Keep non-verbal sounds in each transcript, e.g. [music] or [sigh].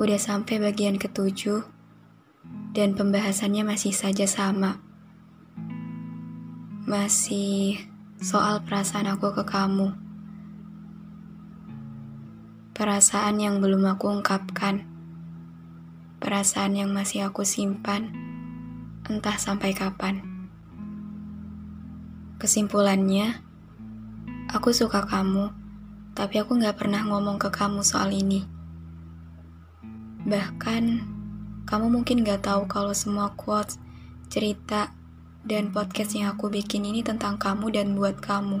Udah sampai bagian ketujuh, dan pembahasannya masih saja sama. Masih soal perasaan aku ke kamu. Perasaan yang belum aku ungkapkan. Perasaan yang masih aku simpan, entah sampai kapan. Kesimpulannya, aku suka kamu, tapi aku gak pernah ngomong ke kamu soal ini. Bahkan, kamu mungkin gak tahu kalau semua quotes, cerita, dan podcast yang aku bikin ini tentang kamu dan buat kamu.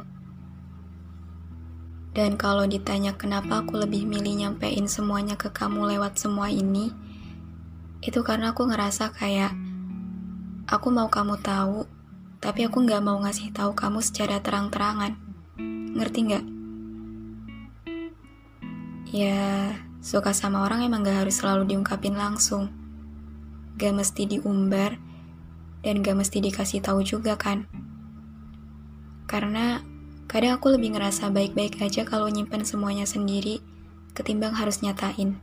Dan kalau ditanya kenapa aku lebih milih nyampein semuanya ke kamu lewat semua ini, itu karena aku ngerasa kayak aku mau kamu tahu, tapi aku gak mau ngasih tahu kamu secara terang-terangan. Ngerti gak? Ya, suka sama orang emang gak harus selalu diungkapin langsung. Gak mesti diumbar, dan gak mesti dikasih tahu juga kan. Karena kadang aku lebih ngerasa baik-baik aja kalau nyimpen semuanya sendiri, ketimbang harus nyatain.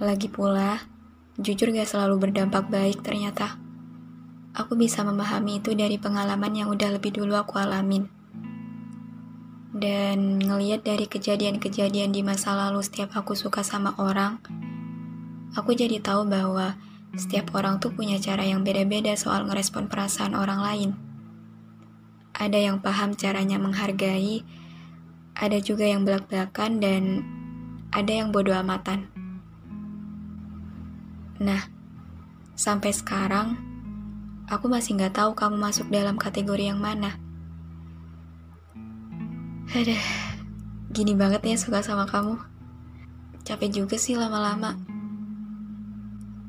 Lagi pula, jujur gak selalu berdampak baik ternyata. Aku bisa memahami itu dari pengalaman yang udah lebih dulu aku alamin. Dan ngeliat dari kejadian-kejadian di masa lalu setiap aku suka sama orang, aku jadi tahu bahwa setiap orang tuh punya cara yang beda-beda soal ngerespon perasaan orang lain. Ada yang paham caranya menghargai, ada juga yang belak-belakan, dan ada yang bodoh amatan. Nah, sampai sekarang, aku masih nggak tahu kamu masuk dalam kategori yang mana. Aduh, gini banget ya suka sama kamu. Capek juga sih lama-lama.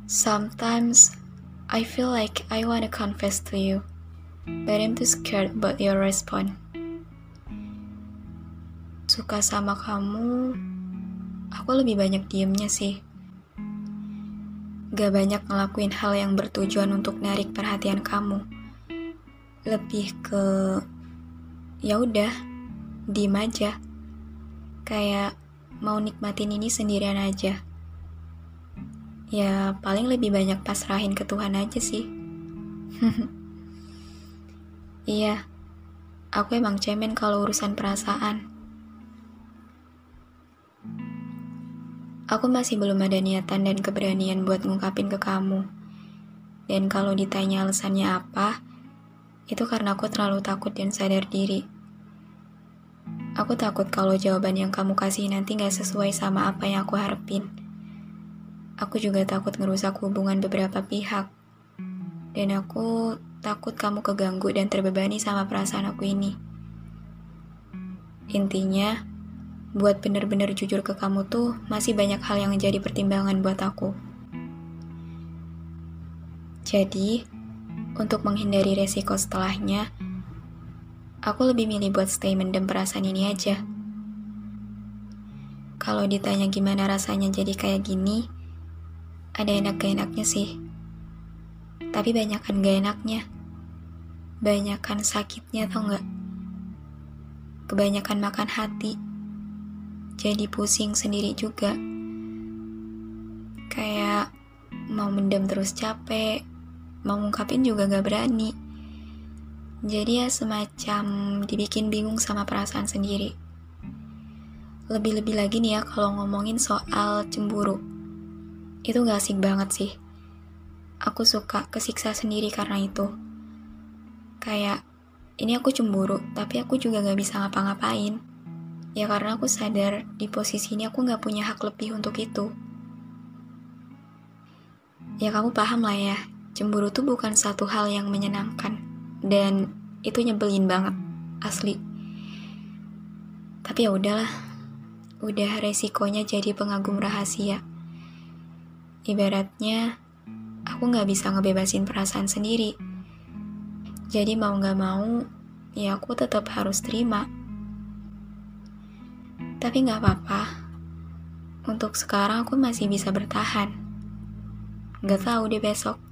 Sometimes I feel like I wanna confess to you, but I'm too scared about your response. Suka sama kamu, aku lebih banyak diemnya sih. Gak banyak ngelakuin hal yang bertujuan untuk narik perhatian kamu. Lebih ke ya udah, diem aja. Kayak mau nikmatin ini sendirian aja. Ya, paling lebih banyak pasrahin ke Tuhan aja sih. [laughs] iya, aku emang cemen kalau urusan perasaan. Aku masih belum ada niatan dan keberanian buat ngungkapin ke kamu. Dan kalau ditanya alasannya apa, itu karena aku terlalu takut dan sadar diri. Aku takut kalau jawaban yang kamu kasih nanti gak sesuai sama apa yang aku harapin. Aku juga takut ngerusak hubungan beberapa pihak. Dan aku takut kamu keganggu dan terbebani sama perasaan aku ini. Intinya, buat bener-bener jujur ke kamu tuh masih banyak hal yang jadi pertimbangan buat aku. Jadi, untuk menghindari resiko setelahnya, aku lebih milih buat stay mendem perasaan ini aja. Kalau ditanya gimana rasanya jadi kayak gini, ada enak gak enaknya sih. Tapi banyakan gak enaknya. Banyakan sakitnya tau gak? Kebanyakan makan hati. Jadi pusing sendiri juga. Kayak mau mendem terus capek, mau ngungkapin juga gak berani. Jadi ya semacam dibikin bingung sama perasaan sendiri. Lebih-lebih lagi nih ya kalau ngomongin soal cemburu itu gak asik banget sih. Aku suka kesiksa sendiri karena itu. Kayak, ini aku cemburu, tapi aku juga gak bisa ngapa-ngapain. Ya karena aku sadar di posisi ini aku gak punya hak lebih untuk itu. Ya kamu paham lah ya, cemburu tuh bukan satu hal yang menyenangkan dan itu nyebelin banget asli. Tapi ya udahlah udah resikonya jadi pengagum rahasia. Ibaratnya aku nggak bisa ngebebasin perasaan sendiri. Jadi mau nggak mau ya aku tetap harus terima. Tapi nggak apa-apa. Untuk sekarang aku masih bisa bertahan. Nggak tahu deh besok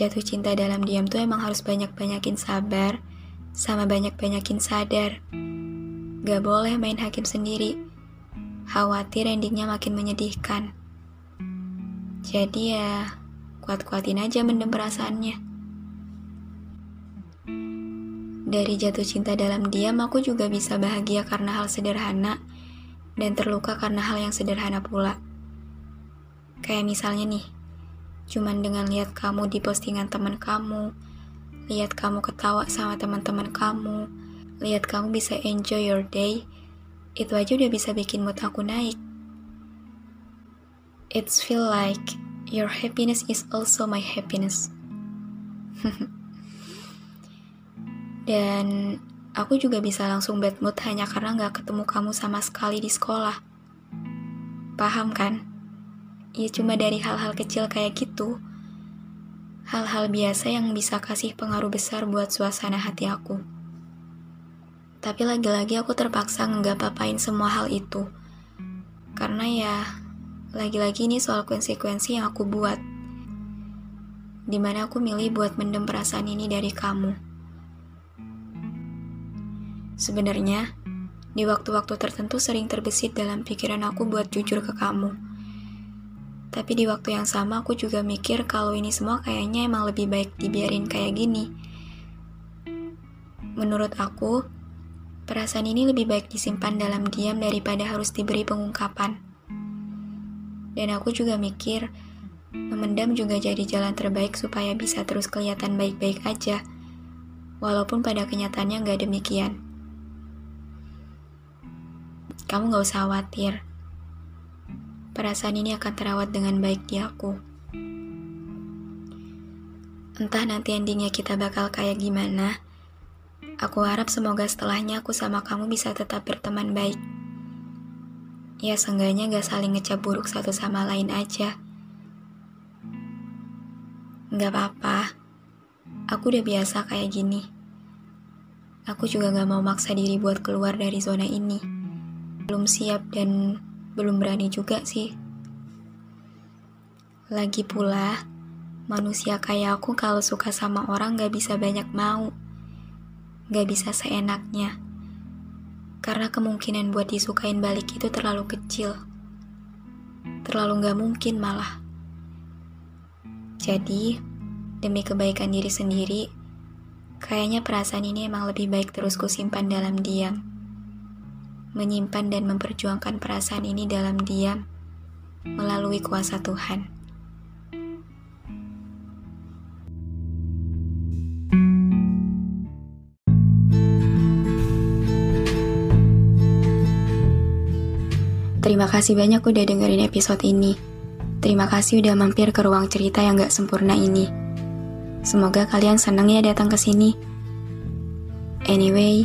jatuh cinta dalam diam tuh emang harus banyak-banyakin sabar sama banyak-banyakin sadar. Gak boleh main hakim sendiri. Khawatir endingnya makin menyedihkan. Jadi ya, kuat-kuatin aja mendem perasaannya. Dari jatuh cinta dalam diam, aku juga bisa bahagia karena hal sederhana dan terluka karena hal yang sederhana pula. Kayak misalnya nih, Cuman dengan lihat kamu di postingan teman kamu, lihat kamu ketawa sama teman-teman kamu, lihat kamu bisa enjoy your day, itu aja udah bisa bikin mood aku naik. It's feel like your happiness is also my happiness. [laughs] Dan aku juga bisa langsung bad mood hanya karena gak ketemu kamu sama sekali di sekolah. Paham kan? Ya cuma dari hal-hal kecil kayak gitu. Hal-hal biasa yang bisa kasih pengaruh besar buat suasana hati aku. Tapi lagi-lagi aku terpaksa nggak papain semua hal itu. Karena ya, lagi-lagi ini soal konsekuensi yang aku buat. Di mana aku milih buat mendem perasaan ini dari kamu. Sebenarnya, di waktu-waktu tertentu sering terbesit dalam pikiran aku buat jujur ke kamu tapi di waktu yang sama aku juga mikir kalau ini semua kayaknya emang lebih baik dibiarin kayak gini. Menurut aku, perasaan ini lebih baik disimpan dalam diam daripada harus diberi pengungkapan. Dan aku juga mikir, memendam juga jadi jalan terbaik supaya bisa terus kelihatan baik-baik aja, walaupun pada kenyataannya nggak demikian. Kamu nggak usah khawatir perasaan ini akan terawat dengan baik di aku. Entah nanti endingnya kita bakal kayak gimana, aku harap semoga setelahnya aku sama kamu bisa tetap berteman baik. Ya seenggaknya gak saling ngecap buruk satu sama lain aja. Gak apa-apa, aku udah biasa kayak gini. Aku juga gak mau maksa diri buat keluar dari zona ini. Belum siap dan belum berani juga sih. Lagi pula, manusia kayak aku kalau suka sama orang gak bisa banyak mau. Gak bisa seenaknya. Karena kemungkinan buat disukain balik itu terlalu kecil. Terlalu gak mungkin malah. Jadi, demi kebaikan diri sendiri, kayaknya perasaan ini emang lebih baik terus kusimpan dalam diam menyimpan dan memperjuangkan perasaan ini dalam diam melalui kuasa Tuhan. Terima kasih banyak udah dengerin episode ini. Terima kasih udah mampir ke ruang cerita yang gak sempurna ini. Semoga kalian senang ya datang ke sini. Anyway,